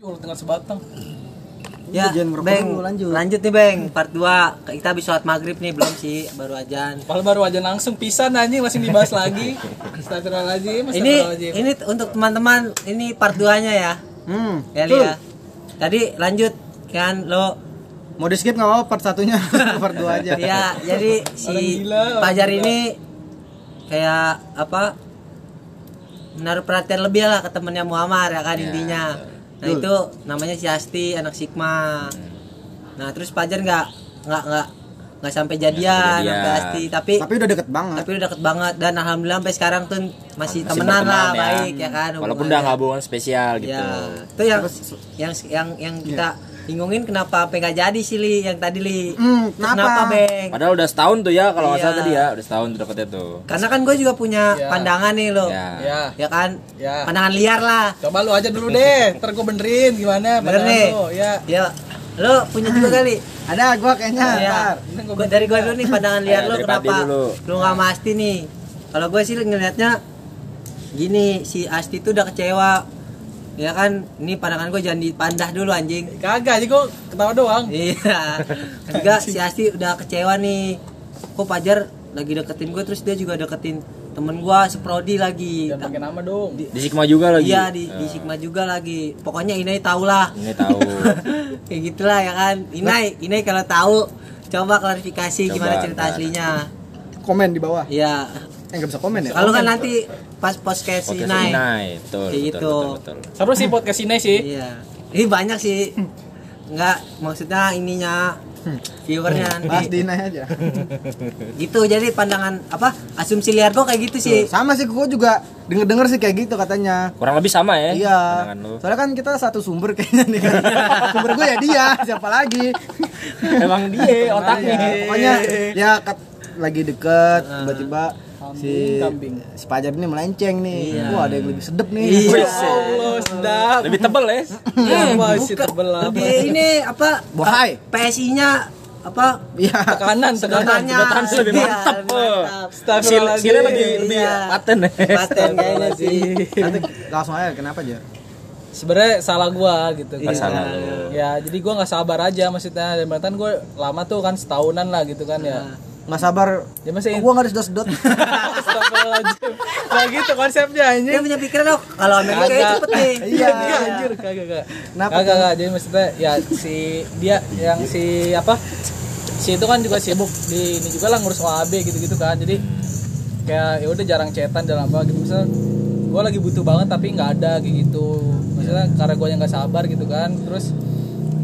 Yul dengan sebatang. Ya, Beng, lanjut. lanjut nih Beng, part 2 Kita habis sholat maghrib nih, belum sih, baru ajan Padahal baru aja langsung pisan anjing langsung dibahas lagi. Astagfirullahaladzim. Ini astagfirullahaladzim. ini untuk teman-teman, ini part 2 nya ya Hmm. Ya, ya Tadi lanjut, kan lo Mau di skip nggak apa part satunya, part dua aja. Ya, jadi si gila, ini Kayak apa Menaruh perhatian lebih lah ke temennya Muhammad ya kan intinya Nah Betul. itu namanya si Asti, anak Sigma Nah terus Fajar nggak nggak nggak nggak sampai jadian sampai Asti tapi Tapi udah deket banget. tapi udah deket banget dan alhamdulillah sampai sekarang tuh masih, Masih temenan lah ya. baik ya kan Walaupun udah nggak hubungan spesial gitu. ya itu yang yang yang yang kita bingungin kenapa sampai nggak jadi sih li yang tadi li Hmm, Terus kenapa? beng Padahal udah setahun tuh ya kalau nggak salah Iya. tadi ya, udah setahun tuh deketnya tuh. karena kan gue juga punya Ya. pandangan nih lo Ya. Ya. ya kan Ya. pandangan liar lah Coba lu aja dulu deh, ntar gue benerin gimana bener nih lu, ya. ya lo punya juga kali Ada gua kayaknya. ya gua dari gue dulu nih pandangan liar Ya, lo kenapa lo nggak sama Asti nih kalau gue sih ngelihatnya gini si Asti tuh udah kecewa ya kan ini pandangan gue jangan dipandah dulu anjing Kagak, jadi gue ketawa doang. Iya. Juga si Asti udah kecewa nih. Kok Pajar lagi deketin gue terus dia juga deketin temen gue seprodi lagi. Jangan pakai nama dong. Di Sigma juga lagi. Iya di, di Eh, Sigma juga lagi. Pokoknya Inai tau lah. Ini tahu. Kayak gitulah ya kan. Inai, Inai kalau tahu coba klarifikasi Coba, gimana cerita aslinya. Komen di bawah. Iya. Eh nggak bisa komen ya? Kalau kan nanti pas podcast si Oke, Inai. Sinai. Betul, gitu. betul, betul. Seru sih podcast ini sih. Iya. Ini banyak sih. Enggak, maksudnya ininya viewernya Bahas nanti. di aja. gitu jadi pandangan apa asumsi liar kok kayak gitu sih Tuh, sama sih gua juga denger-denger sih kayak gitu katanya. Kurang lebih sama ya. Iya. pandangan lu. Soalnya kan kita satu sumber kayaknya nih kan. sumber gue ya dia, siapa lagi? Emang dia otaknya. Pokoknya ya kat- lagi deket tiba-tiba si kambing. si Pajar ini melenceng nih. Iya. Wah, ada yang lebih sedep nih. Iya. Ya Allah, sedap. Lebih tebel ya. Ya, masih Buka- tebel apa. lebih ini apa Bohai. PSI-nya apa Iya. Tekanan, tekanan. sedotan lebih Iya, mantap. Astagfirullahaladzim. Skillnya lebih lebih Iya. paten ya. paten kayaknya sih Nanti langsung aja kenapa aja? Sebenarnya salah gua gitu. Iya. Salah. Ya, jadi gua nggak sabar aja maksudnya. Dan kan gua lama tuh kan setahunan lah gitu kan ya. Nggak sabar. Ya masih Oh, gua nggak disedot-sedot. Astagfirullahaladzim. Nah gitu konsepnya dia anjing. punya pikiran dong kalau Amerika kayak cepet nih Iya. Kagak anjir, kagak kagak. Kenapa Kagak kagak. Jadi maksudnya ya si dia yang si apa? Si itu kan juga sibuk di ini juga lah ngurus OAB gitu-gitu kan. Jadi kayak ya udah jarang cetan dalam apa gitu misalnya gue lagi butuh banget tapi nggak ada kayak gitu maksudnya karena gue yang nggak sabar gitu kan terus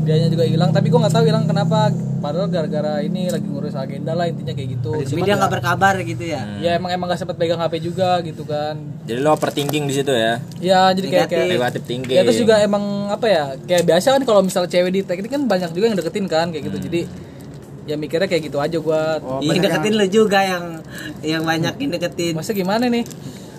dianya juga hilang tapi gue nggak tahu hilang kenapa padahal gara-gara ini lagi ngurus agenda lah intinya kayak gitu. Tapi dia nggak berkabar gitu ya? Ya emang emang gak sempet pegang HP juga gitu kan. Jadi lo overthinking di situ ya. ya jadi kayak kayak Negatif thinking. Ya terus juga emang apa ya kayak biasa kan kalau misalnya cewek di teknik kan banyak juga yang deketin kan kayak gitu. Jadi ya mikirnya kayak gitu aja gua. Oh, Iya. banyak deketin lu juga yang yang banyak yang deketin. masa gimana nih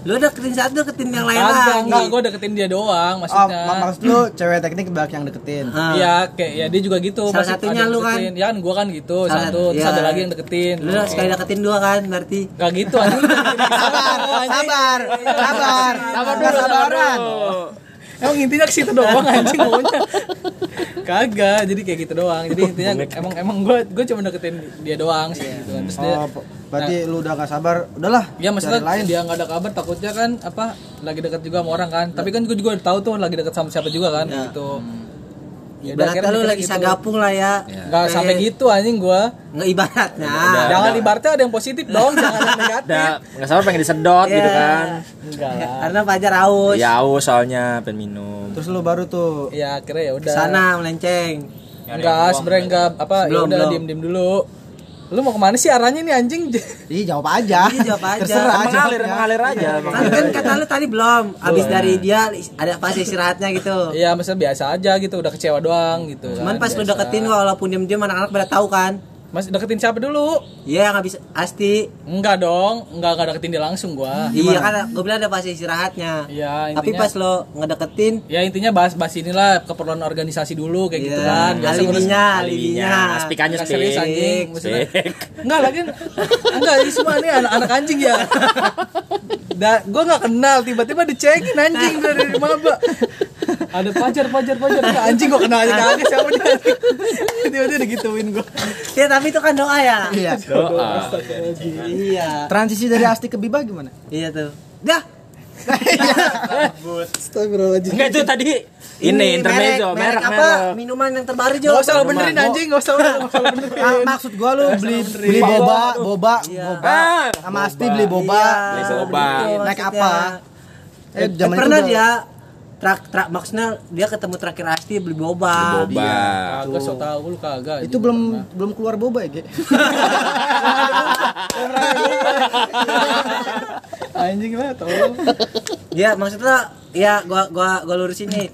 Lu deketin satu deketin yang lain lagi. enggak gua deketin dia doang Oh, maksudnya mak- maksud lu cewek teknik banyak yang deketin. Ah. Iya kayak ya dia juga gitu Salah satunya lu kan? ya kan gua kan gitu Salah- satu terus iya. ada lagi yang deketin Lu sekali deketin dua kan berarti. Gak gitu anjing Sabar, sabar, sabar. Sabar dulu, sabar sabaran. dulu. Emang intinya ke situ doang anjing maunya. Kagak, jadi kayak gitu doang. Jadi intinya emang emang gue gue cuma deketin dia doang sih gitu kan. Terus dia Berarti lu udah gak sabar. Udahlah. Ya maksudnya lain. dia nggak ada kabar takutnya kan apa lagi dekat juga sama orang kan. Tapi kan gue juga tahu tuh lagi dekat sama siapa juga kan gitu. Ya udah, Ibaratnya akhirnya lu mikirnya lagi gitu. sagapung lah ya. Nggak sampai gitu anjing gua. Nggak ibaratnya. Udah. Jangan ibaratnya ada yang positif dong, jangan yang negatif. Udah nggak sabar pengen disedot Iya. gitu kan. Enggak lah. Karena Fajar haus. Ya aus soalnya pengen minum. Terus lu baru tuh Ya akhirnya ya udah. Sana melenceng. Enggak, sebenarnya enggak apa ya udah diem-diem dulu. Lu mau ke mana sih arahnya nih anjing? Ih, jawab aja. Iya, jawab aja. Terserah. Mengalir, jawabnya. mengalir aja. Kan, kan kata lu tadi belum. Abis dari dia ada fase istirahatnya gitu. Iya, maksudnya biasa aja gitu, udah kecewa doang gitu. Cuman kan, pas lu biasa. deketin walaupun diem-diem anak-anak pada tahu kan. Mas deketin siapa dulu? Iya yang habis Asti. Enggak dong, enggak enggak deketin dia langsung gua. Iya kan gue bilang ada fase istirahatnya. Iya, Tapi intinya pas lo ngedeketin ya intinya bahas-bahas inilah keperluan organisasi dulu kayak gitu Iya, kan. Biasa alibinya, alibinya. Spikannya Nggak serius spik. anjing. Spik. Enggak lagi. Enggak, ini semua ini anak-anak anjing ya. Da, gue nggak kenal tiba-tiba dicekin anjing dari maba. Ada pajar pajar pajar Nah, anjing gua kenal aja kagak siapa dia dia udah digituin gua Ya tapi itu kan doa ya. Iya. Doa. Iya. Transisi dari Asti ke Biba gimana? Iya tuh. Dah. Astagfirullahaladzim. Enggak itu tadi ini intermezzo, merek, apa? Minuman yang terbaru Jo. Gak usah lo benerin anjing, gak usah lo lo benerin Ah, maksud gua lu beli beli boba, boba, boba. Sama Asti beli boba. Beli boba. Iya, Naik apa? Eh, Eh, pernah dia trak trak maksudnya dia ketemu terakhir Asti beli boba. Boba. Kagak so tau lu kagak Itu belum belum keluar boba ya, Ge? Anjing lah tolong Ya maksudnya ya gua gua gua lurusin nih.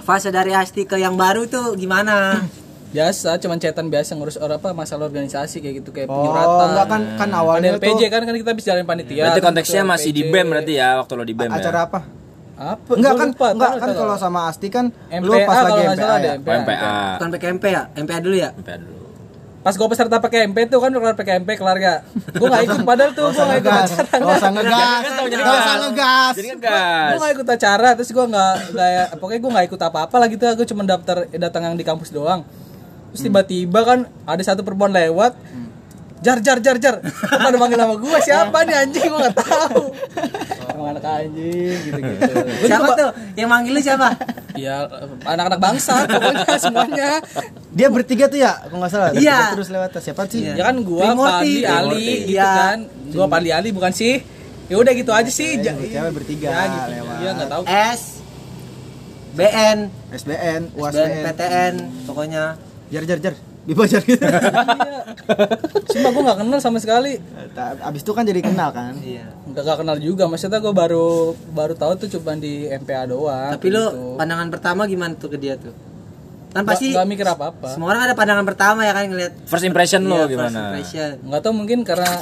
Fase dari Asti ke yang baru tuh gimana? Biasa, cuman cetan biasa ngurus orang apa masalah organisasi kayak gitu Kayak Oh, penyuratan enggak kan kan Ada awalnya LPJ tuh kan, kan kita bisa jalanin panitia Berarti konteksnya masih di. BEM berarti ya waktu lo di BEM ya. acara apa? Apa? Enggak kan lupa, enggak kan kalau sama Asti kan lu MPA pas lagi MPA ya. Oh, MPA. Bukan PKMP ya? MPA dulu ya? MPA dulu. Pas gue peserta PKMP tuh kan udah kelar PKMP kelar gak? Gue gak ikut padahal tuh gue gak ikut Ngegas, acara enggak usah ngegas, enggak usah ngegas. Jadi Gue ngegas. gak ikut acara terus gue gak, gak pokoknya gue gak ikut apa-apa lah gitu gue cuma daftar datang yang di kampus doang terus tiba-tiba kan ada satu perempuan lewat jar jar jar jar pada manggil nama gue siapa nih anjing gue gak tahu emang anak anjing gitu gitu Siapa tuh? Yang manggil lu siapa? ya anak-anak bangsa pokoknya semuanya Dia bertiga tuh ya, kalau nggak salah. Iya. Terus lewat siapa sih? Iya. ya kan gua Trimurti. Pali Ali gitu Iya. kan gua Pali Ali bukan sih ya udah gitu aja sih Ja- cewek bertiga ya gitu lewat. iya nggak tahu S BN SBN, UAS SBN BN. PTN pokoknya Jar jar jar. Biba jar gitu. Sumpah gue gak kenal sama sekali Abis itu kan jadi kenal kan. iya Gak, gak kenal juga Maksudnya gue baru baru tahu tuh cuma di MPA doang tapi lu gitu. pandangan pertama gimana tuh ke dia tuh kan Gak- pasti gak mikir apa-apa semua orang ada pandangan pertama ya kan ngeliat First impression lo Iya, first gimana? impression. Gak tau mungkin karena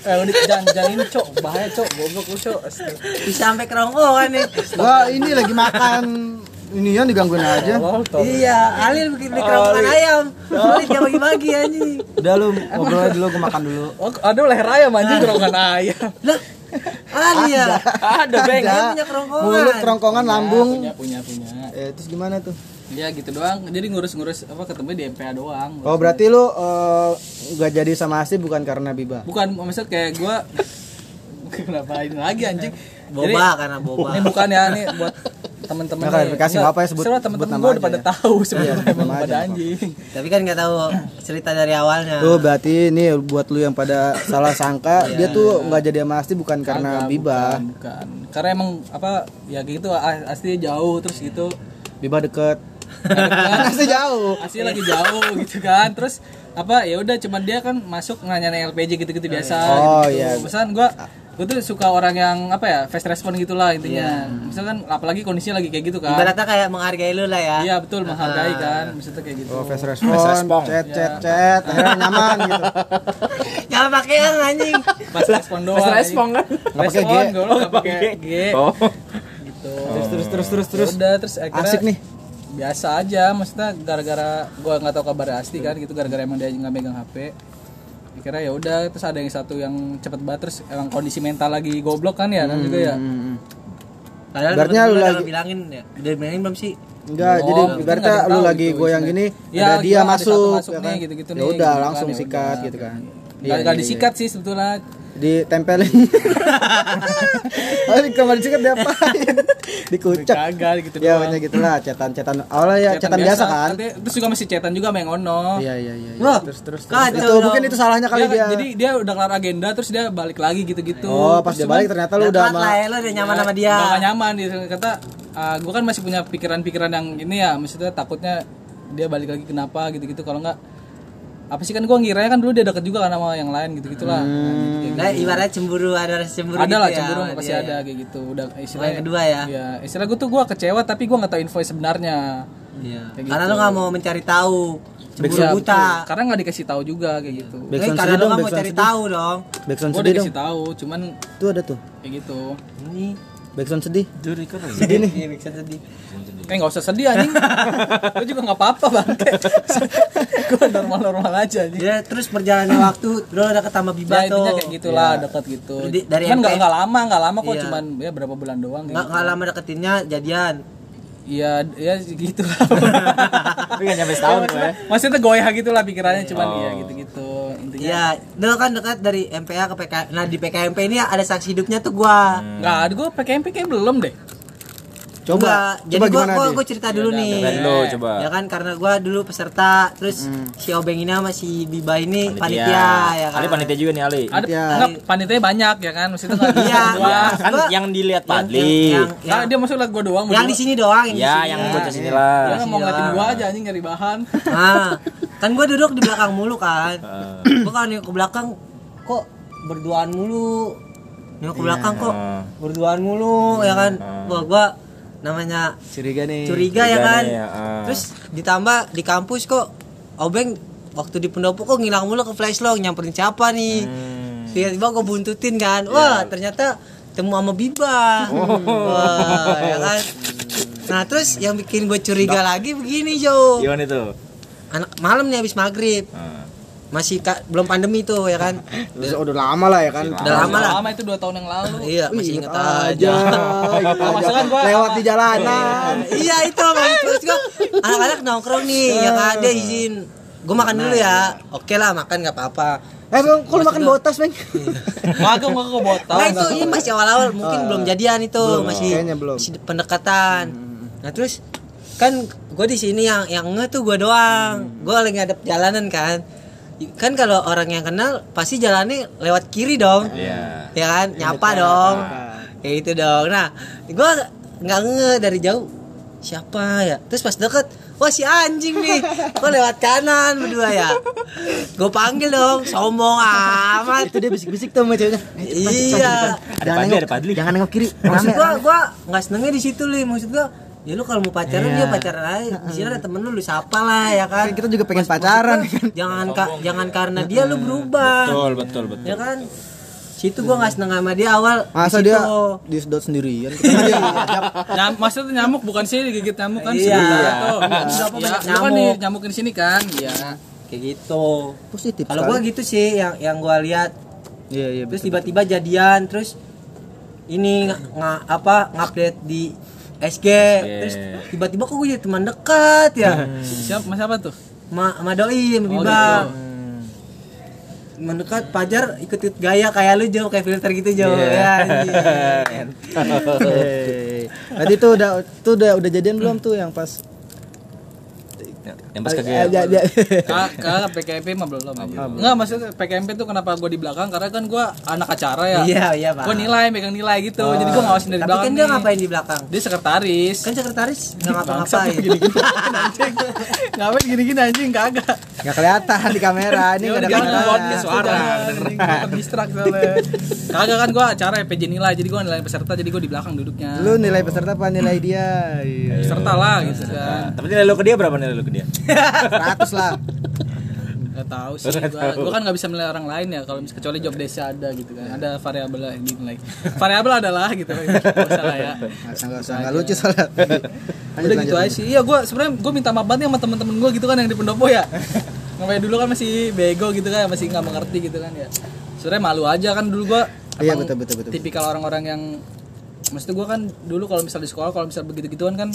Eh udah jangan, jangan ini cok Bahaya cok Goblok lu cok bisa sampai kerongkongan nih Wah, ini lagi makan ini yang digangguin aja. Iya Alil bikin bikin kerongkongan ayam. Alil dia bagi-bagi anjing. Udah lu ngobrol aja dulu, gue makan dulu. Oh, aduh leher ayam anjing gerongan ayam. Lah Alil ya? Ada beng. dia punya kerongkongan. Mulut kerongkongan lambung. Punya punya punya. Eh, terus gimana tuh? Ya gitu doang. Jadi ngurus-ngurus apa ketemu di MPA doang. Oh, berarti lu eh, nggak jadi sama Asti bukan karena Biba. Bukan maksud kayak gue Kenapa ini lagi anjing? Boba karena boba. Ini bukan ya nih buat teman-teman Nggak, klarifikasi, apa ya, sebut- sebut teman-teman nama gue udah pada ya. tahu Iya, sebenarnya sebut emang pada anjing tapi kan nggak tahu cerita dari awalnya Tuh berarti ini buat lu yang pada salah sangka dia tuh nggak jadi sama Asti bukan karena Biba. bukan, bukan. karena emang apa ya gitu a- asli jauh terus gitu Biba deket. Kan Asti jauh. asli lagi jauh gitu kan terus apa ya udah cuman dia kan masuk nanya LPJ gitu-gitu biasa Oh, gitu, iya. Misalkan gua gue tuh suka orang yang apa ya fast respon gitulah intinya. Misalkan apalagi kondisinya lagi kayak gitu kan. Ibaratnya kayak menghargai lu lah ya. Iya betul menghargai kan. Maksudnya kayak gitu. Oh, fast Fast respon, chat, chat, chat, akhirnya nyaman gitu. jangan pakai yang anjing. Pas respon doang Pas respon kan? Nggak pakai G. gue nggak pakai G. Oh. gitu. Terus, terus, terus, terus, Ya terus. udah terus akhirnya Asik nih. biasa aja. Maksudnya gara-gara gua nggak tahu kabar Asti kan gitu gara-gara emang dia nggak megang HP kira ya udah terus ada yang satu yang cepet banget terus emang kondisi mental lagi goblok kan ya kan juga ya Hmm. padahal Ibaratnya lu lagi- bilangin ya udah bilangin belum sih Enggak, Belum, jadi itu ibaratnya lu tahu lagi gitu goyang gini, Ya, ada dia ada satu masuk, masuk ya nih, kan? gitu-gitu ya nih, udah gitu kan, langsung ya sikat gitu kan. nggak nggak disikat sih sebetulnya Ditempelin. oh, ini kalau disikat diapain? Dikucek. kagak gitu Ya, doang. pokoknya gitulah, cetan-cetan. Awalnya ya cetan biasa kan? Nanti- terus juga masih cetan juga sama yang ono Iya, iya, iya. iya. Wah, Terus, terus, terus. kacau Itu dong. mungkin itu salahnya kali Dia- dia. jadi dia udah kelar agenda terus dia balik lagi gitu-gitu Oh, pas Terus dia balik ternyata lu Udah sama lah ya, lu udah nyaman sama dia Gak, nyaman dia kata gue kan masih punya pikiran-pikiran yang ini ya maksudnya takutnya dia balik lagi kenapa gitu-gitu kalau nggak apa sih kan gue ngiranya kan dulu dia deket juga kan sama yang lain gitu gitulah Nah, ibaratnya cemburu ada rasa cemburu ada gitu lah ya cemburu sama pasti dia ada ya. kayak gitu udah Oh, istilah yang kedua ya ya istilah gue tuh gue kecewa tapi gue nggak tahu info sebenarnya Iya. Kayak Karena gitu. lu gak mau mencari tahu. Cemburu Iya, buta. betul. karena nggak dikasih tahu juga kayak gitu Eh, karena sedih lu dong, gak mau cari tahu dong. Backsound gue sedih dong. dikasih tahu cuman Itu ada tuh. kayak gitu Ini Backsound sedih. Juri kan Sedih nih. Iya, bisa sedih. Kayak nggak usah sedih anjing. Gue juga nggak apa-apa bangke. Gue normal-normal aja anjing. Ya, terus perjalanan waktu lo udah ketambah Biba Ya tuh. intinya kayak gitulah deket gitu. Jadi dari Cuman nggak MP. nggak lama nggak lama kok Iya. cuman ya berapa bulan doang. gitu. nggak lama deketinnya jadian. Iya ya gitu lah. Tapi gak nyampe setahun gue ya. Maksudnya goyah gitu lah pikirannya cuman Oh. ya gitu-gitu intinya. Iya, lo kan dekat dari MPA ke PK. Nah, di PKMP ini ada saksi hidupnya tuh gua. Nggak ada gue PKMP kayak belum deh. Coba, Enggak, jadi coba gua gimana gua, gua cerita dulu nih. dari lu, coba. Ya kan karena gua dulu peserta, terus si Obeng ini sama si Biba ini panitia, ya kan. Ali panitia juga nih Ali. Ada Iya. enggak panitianya banyak ya kan maksudnya nggak Iya, cuma gua. Kan Gua- yang dilihat Padli. Yang, Nah, yang, dia masuk lah gue doang yang di sini doang, yang Ya, yang ya. buat ke sini lah. Dia mau ngeliatin Iya. gua aja anjing nyari bahan. Nah, kan gua duduk di belakang mulu kan. Eh, gua kan ke belakang kok berduaan mulu. Nengok ke belakang kok eh. berduaan mulu ya kan. Wah, gua namanya Curiga nih. curiga ya Curiga kan. nih, ya, ah. Terus ditambah di kampus kok Obeng waktu di pendopo kok ngilang mulu ke flash log nyamperin siapa nih. Hmm. Tiba-tiba gue buntutin kan. Wah, ternyata temu sama Biba. Wah, ya kan. Nah, terus yang bikin gue curiga lagi begini, Jo. Gimana itu? Anak malam nih habis maghrib. Eh. Masih ka- belum pandemi tuh ya kan. Udah, udah lama lah ya kan. Udah lama lah. Lama itu 2 tahun yang lalu. Iya, Wih, masih inget aja. aja. Masalah gua lewat di jalanan. iya itu maksud terus gua anak-anak nongkrong nih ya kan dia izin gue makan dulu ya oke lah makan nggak apa-apa Eh, Bang, kok lu makan botas, Bang? Kagak gua ke botol. nah itu ini masih awal-awal mungkin belum jadian itu masih kayaknya belum. masih pendekatan nah terus kan gue di sini yang yang nge tuh gue doang gue lagi ngadep jalanan kan kan kalau orang yang kenal pasti jalannya lewat kiri dong. Iya. ya kan? Nyapa dong. Kayak gitu dong. Nah gue nggak nge dari jauh siapa ya? Terus pas deket wah si anjing nih. Kok lewat kanan berdua ya? Gue panggil dong sombong amat. Itu dia bisik-bisik tuh sama ceweknya. iya. Ada Padli, ada Padli. Jangan nengok kiri. maksud gua gua nggak senengnya di situ li. Maksud gua ya lu kalau mau pacaran Iya. dia pacaran aja di sini ada temen lu lu sapa lah ya kan kita juga pengen pacaran kan. jangan ka- jangan karena dia lu berubah Betul, betul, betul. ya kan situ gua nggak seneng sama dia awal Masa di dia situ. disedot sendirian? Nyam, maksudnya nyamuk bukan sih digigit nyamuk kan Iya. tuh. Iya. Iya, banyak kan nyamuk? di nyamukin sini kan. Iya. kayak gitu Positif. kalau gua gitu sih yang yang gua lihat Iya, iya. terus tiba-tiba jadian terus ini nga- apa ngupdate di SG terus tiba-tiba kok gue jadi teman dekat ya Siapa Mas siapa tuh? ma sama doi sama Oh, gitu. pajar ikut-ikut gaya kayak lu jauh kayak filter gitu jauh ya anjing. Hei. Berarti itu udah itu udah udah jadian belum tuh yang pas Yang pas kagak. ya, ya. Kak, kak PKMP mah belum. Enggak maksudnya PKMP tuh kenapa gua di belakang karena kan gua anak acara ya. iya iya pak Gua nilai, megang nilai gitu. Jadi gua ngawasin dari tapi belakang. kan dia ngapain di belakang Dia sekretaris. kan sekretaris nggak ngapa-ngapain gini-gini anjing. Ngapain gini-gini anjing kagak. Nggak kelihatan di kamera. Ini Dia nggak ada kamera. suara. Terdistrak soalnya. Kagak kan gua acara PJ nilai, jadi gua nilai peserta, jadi gua di belakang duduknya. Lu nilai peserta apa nilai dia? Iya. peserta lah gitu kan. Tapi nilai lu ke dia berapa nilai lu ke dia? 100 lah. Gak tahu sih, gua, gua kan nggak bisa menilai orang lain ya kalau kecuali job desk ada gitu kan, ada variabel yang dinilai. Variabel adalah gitu, nggak usah lah ya. Nggak usah, nggak usah, nggak lucu soalnya. Udah gitu aja sih. Iya, gua sebenarnya gua minta maaf banget nih sama temen-temen gua gitu kan yang di pendopo ya. Ngapain dulu kan masih bego gitu kan, masih nggak mengerti gitu kan ya. Sebenarnya malu aja kan dulu gua. Iya, betul, betul, betul. Tipikal orang-orang yang maksudnya gua kan dulu kalau misal di sekolah kalau misal begitu-gituan kan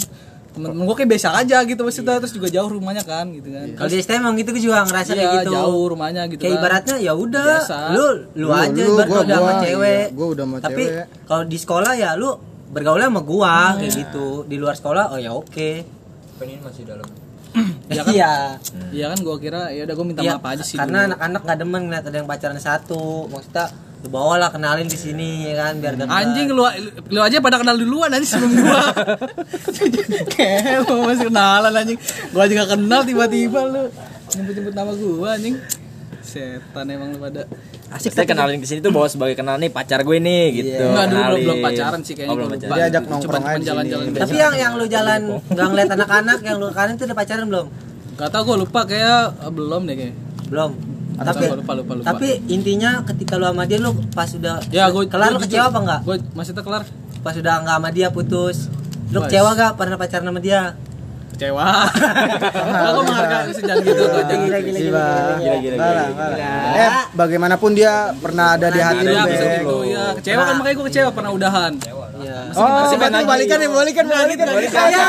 temen-temen gua kayak biasa aja gitu maksudnya terus juga jauh rumahnya kan gitu kan. kalau di STM emang gitu gue juga ngerasa Iya, kayak gitu. jauh rumahnya gitu kayak kan. ibaratnya ya udah lu lu Lu, aja lu, gua- udah sama gua, cewek. iya, gua udah sama tapi kalau di sekolah ya lu bergaulnya sama gua kayak gitu. Di luar sekolah oh ya oke. Ini masih dalam. Ya kan? iya. Iya kan gua kira ya udah gua minta Iya, maaf aja sih. karena anak-anak gak demen ngeliat ada yang pacaran satu. Maksudnya lu bawa lah kenalin di sini ya kan biar gak Anjing lu, lu aja pada kenal duluan anjing sebelum gua. Kayak lu masih kenalan anjing. Gua aja gak kenal tiba-tiba lu nyebut-nyebut nama gua anjing. Setan emang lu pada. Asik saya kenalin ke sini tuh bawa sebagai kenal nih pacar gue nih gitu. Enggak dulu belum, belum pacaran sih kayaknya Oh, belum pacaran. lupa. Dia ajak Cuma- nongkrong aja jalan-jalan tapi yang yang lu jalan nggak ngeliat anak-anak yang lu kanan tuh udah pacaran belum Gak tau gua lupa kayak eh, belum deh kayak. belum Atau tapi lupa, lupa, lupa. tapi intinya ketika lu sama dia lu pas udah Ya gua kelar lu gua kecewa jujur- apa enggak? Gua maksudnya kelar. Pas udah nggak sama dia putus. Lu kecewa gak pernah pacaran sama dia? Kecewa. Aku menghargai jangan gitu kok jangan Gila, gitu. gila, Gila, Gila, gila, gila. Eh, bagaimanapun dia pernah ada di hati lu, ya Bek. bisa gitu ya kecewa kan makanya gue kecewa pernah udahan. Iya. Oh, Masih berarti balikan ya, balikan, balikan. Ya.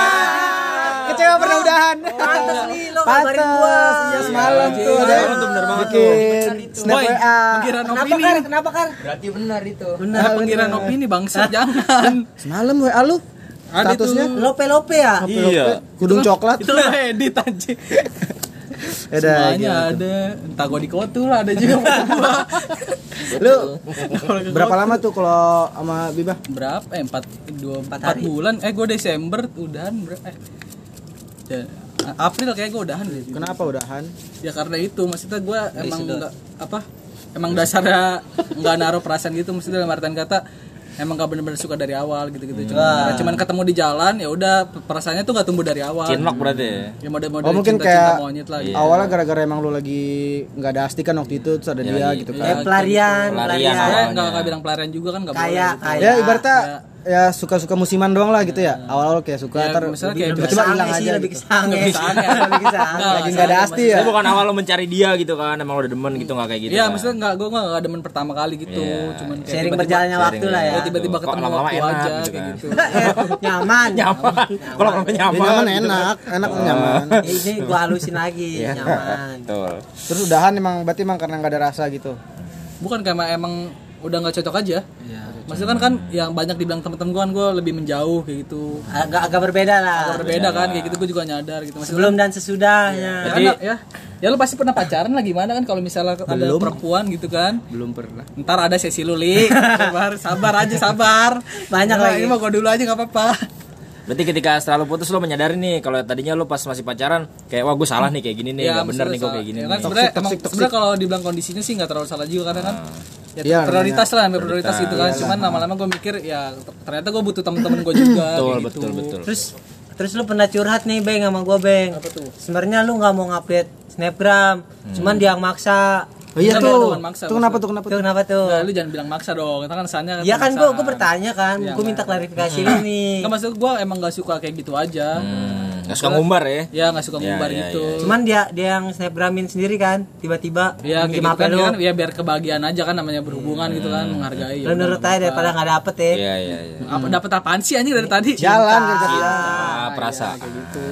Kecewa pernah udahan. pantes nih lo kabarin gua. Ya semalam tuh Iya, ada tuh bener banget bikin snap WA. kenapa opini. Kenapa kan Berarti benar itu. benar pengiraan opini bangsat? Jangan. Semalam WA lu? Ada statusnya? Lope lope ya Iya. kudung coklat. itu lo edit anjing. Ya udah, semuanya gitu. ada. Entah gue di kotu lah ada juga gua. Lu berapa lama tuh kalau sama Biba? berapa? Eh empat dua Empat empat hari. bulan. Eh gue Desember udahan eh ya, April kayak gue udahan deh Kenapa udahan? ya karena itu maksudnya gue emang nggak apa emang dasarnya nggak naruh perasaan gitu maksudnya dalam artian kata emang gak bener-bener suka dari awal gitu-gitu cuman, cuman ketemu di jalan ya udah perasaannya tuh gak tumbuh dari awal Cinlok berarti ya. ya model-model Oh mungkin cinta-cinta kayak monyet lah gitu. awalnya gara-gara emang lu lagi nggak ada asti kan waktu itu terus ada dia gitu eh kan. pelarian Pelarian pelarian awalnya. nggak nggak bilang pelarian juga kan nggak boleh kayak gitu. kayak Ya ibaratnya ya suka-suka musiman doang lah gitu ya. Awal-awal kayak suka Ya, ntar misalnya lebih- kayak tiba-tiba hilang aja. lebih gitu. kesange Lebih kesange. Lagi nggak ada asti ya. Bukan awal lo mencari dia gitu kan, emang lo udah demen gitu nggak kayak gitu. Iya, kan. maksudnya nggak gue nggak demen pertama kali gitu, Iya. cuman kayak sering tiba-tiba- berjalannya waktu lah ya ya tiba-tiba ketemu waktu aja gitu kayak kan. gitu. nyaman nyaman. Kalau lama Ya, nyaman. nyaman enak, enak nyaman. ini gua halusin lagi Iya. nyaman Betul. Terus udahan emang berarti emang karena nggak ada rasa gitu. Bukan karena emang udah nggak cocok aja. Maksudnya kan kan yang banyak dibilang temen-temen gue kan gue lebih menjauh kayak gitu. agak agak berbeda lah Berbeda kan kayak gitu gue juga nyadar gitu. Maksudnya sebelum dan sesudahnya Jadi ya, ya lu pasti pernah pacaran lah gimana kan kalau misalnya ada perempuan gitu kan. Belum pernah. Ntar ada sesi lu Li. sabar, sabar aja sabar. Banyak Nah, lagi. Ini mah gue dulu aja nggak apa-apa. Berarti ketika setelah lo putus lo menyadari nih kalau tadinya lo pas masih pacaran kayak wah gue salah nih kayak gini nih, Ya, nggak bener nih gue kayak gini ya nih. kan sebenarnya kalau dibilang kondisinya sih nggak terlalu salah juga karena kan ya, Iya, prioritas lah ambil prioritas Prioritas, gitu kan. cuman lama-lama gue mikir ya ternyata gue butuh temen-temen gue juga Betul, kayak betul, gitu. betul. terus terus lu pernah curhat nih beng sama gua beng. Apa tuh? sebenarnya lu nggak mau ngupdate snapgram. Cuman dia yang maksa. Oh iya tuh. maksa, Tuh kenapa tuh kenapa tuh? kenapa tuh? Nggak, lu jangan bilang maksa dong. Kita kan kesannya ya kan gua gua bertanya kan. Iya, gua minta nggak. klarifikasi lu nih. Nggak, maksud gue emang gak suka kayak gitu aja. Hmm, nggak suka ngumbar ya. ya nggak suka Ya, ngumbar ya, gitu. cuman dia dia yang snapgramin sendiri kan tiba-tiba ya kayak minjem gitu kan, ya kan ya biar kebahagiaan aja kan namanya berhubungan gitu kan menghargai. Lu nurut aja daripada nggak dapet ya. Iya iya iya. apa dapat apaan sih anjing dari tadi? Jalan. Cinta, perasaan. kayak gitu.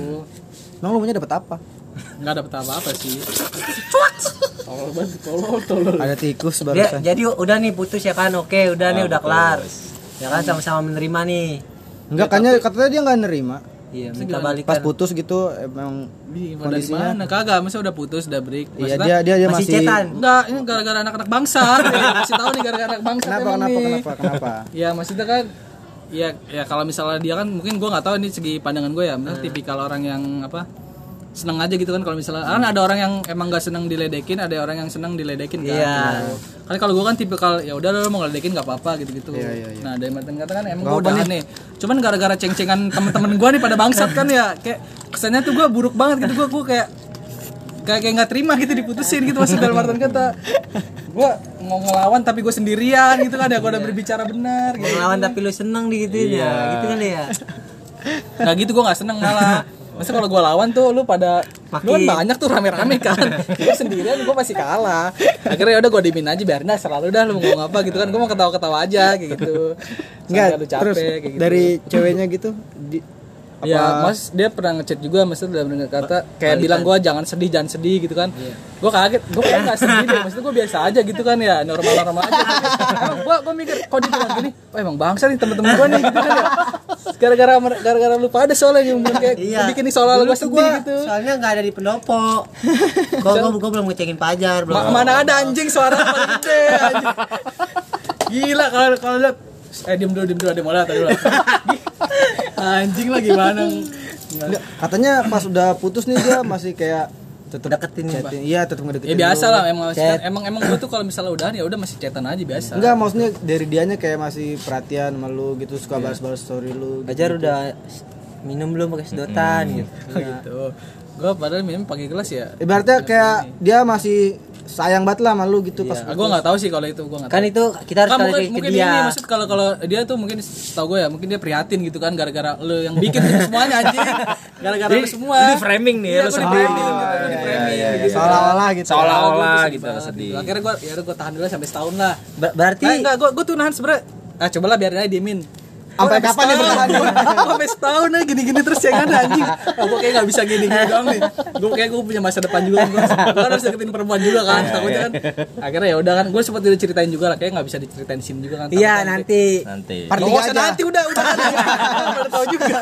Emang lu punya dapat apa? nggak dapet apa-apa sih. Tolol banget tolol tolol. Ada tikus barusan. jadi udah nih putus ya kan? Oke udah nih udah kelar. Ya kan sama-sama menerima nih. Enggak kayaknya katanya dia nggak nerima. Iya minta Pas balikan putus gitu emang Ih, dari Kondisinya? mana kagak masa udah putus udah break iya dia dia dia masih masih cetan Enggak, ini gara-gara anak-anak bangsa. Ya, kasih tahu nih gara-gara anak bangsa Kenapa kenapa nih. kenapa kenapa? Ya maksudnya kan ya ya kalau misalnya dia kan mungkin gua nggak tahu ini segi pandangan gue ya, misalnya tipikal orang yang apa seneng aja gitu kan kalau misalnya kan ada orang yang emang gak seneng diledekin ada orang yang seneng diledekin kan Iya. gitu. kan kalau gua kan tipikal ya udah lo mau ngeledekin nggak apa-apa gitu gitu Iya, iya, iya. nah dari Martin kata kan emang gua udah. nih. Cuman gara-gara ceng-cengan temen-temen gua nih pada bangsat kan ya kayak kesannya tuh gua buruk banget gitu gua gua kayak kayak kayak nggak terima gitu diputusin gitu maksud dalam artian kata. Gue mau ngelawan tapi gue sendirian gitu kan ya gue udah berbicara benar gitu. ngelawan tapi lu seneng di gitu ya gitu kan ya. Nggak gitu gue nggak seneng malah masa kalau gue lawan tuh lu pada lu kan banyak tuh rame-rame kan. Gue sendirian gue masih kalah. Akhirnya ya udah gue dimin aja biarin dah selalu dah lu mau ngomong apa gitu kan. Gue mau ketawa-ketawa aja kayak gitu. Enggak, lu capek terus kayak gitu. dari ceweknya gitu di, Ya, Mas dia pernah ngechat juga maksudnya dalam dengan kata kayak bilang gua jangan sedih, jangan sedih gitu kan. Gua kaget, gua kayak nggak sedih deh, maksudnya gua biasa aja gitu kan ya, normal-normal aja. gua gua mikir kok dia bilang gini, oh emang bangsa nih temen-temen gua nih gitu kan ya. Gara-gara gara-gara lu pada soalnya yang kayak Iya. bikin gua tuh sedih gua gitu. Soalnya nggak ada di pendopo. gua, gua belum ngecengin pajar, belum. Ma- mana ada anjing suara paling gede anjing. Gila kalau kalau lihat eh diem dulu diem dulu ada ada dulu. anjing lah gimana? Enggak, katanya pas udah putus nih dia masih kayak tetap Deketin nih, chatting. Iya, tetap ngedeketin. Ya biasa lah emang Chat. emang emang gue tuh kalau misalnya udahan ya udah masih chatan aja biasa. Enggak, maksudnya dari dianya kayak masih perhatian sama lu gitu, suka balas-balas story lu. Pajar udah minum belum pakai sedotan gitu. gitu. Gue padahal minum pakai gelas ya. Ibaratnya kayak dia masih sayang banget lah sama lu gitu pas Ah, gue nggak tahu sih kalau itu gue nggak Kan tahu. itu kita harus Kan mungkin, ke mungkin dia. ini maksud kalau kalau dia tuh mungkin tau gue ya mungkin dia prihatin gitu kan gara-gara lu yang bikin itu semuanya anjing gara-gara lu semua Ini framing nih, Iya, lu gua sedih nih. gitu, gitu. seolah-olah gitu Seolah-olah gitu sedih. akhirnya gue ya gue tahan dulu sampai setahun lah Ber- berarti Eh, enggak gue gue tuh nahan sebenernya ah cobalah biarin aja diemin Sampai kapan nih bertahan? Sampai setahun aja gini-gini terus ya kan anjing. Aku kayak gak bisa gini-gini doang nih. Gue kayak gue punya masa depan juga. Gue harus deketin perempuan juga kan. Takutnya kan. Akhirnya ya udah kan. Gue sempat diceritain juga lah. Kayak gak bisa diceritain di sini juga kan. iya nanti Nanti. Part Nggak tiga aja. nanti udah udah udah tahu juga.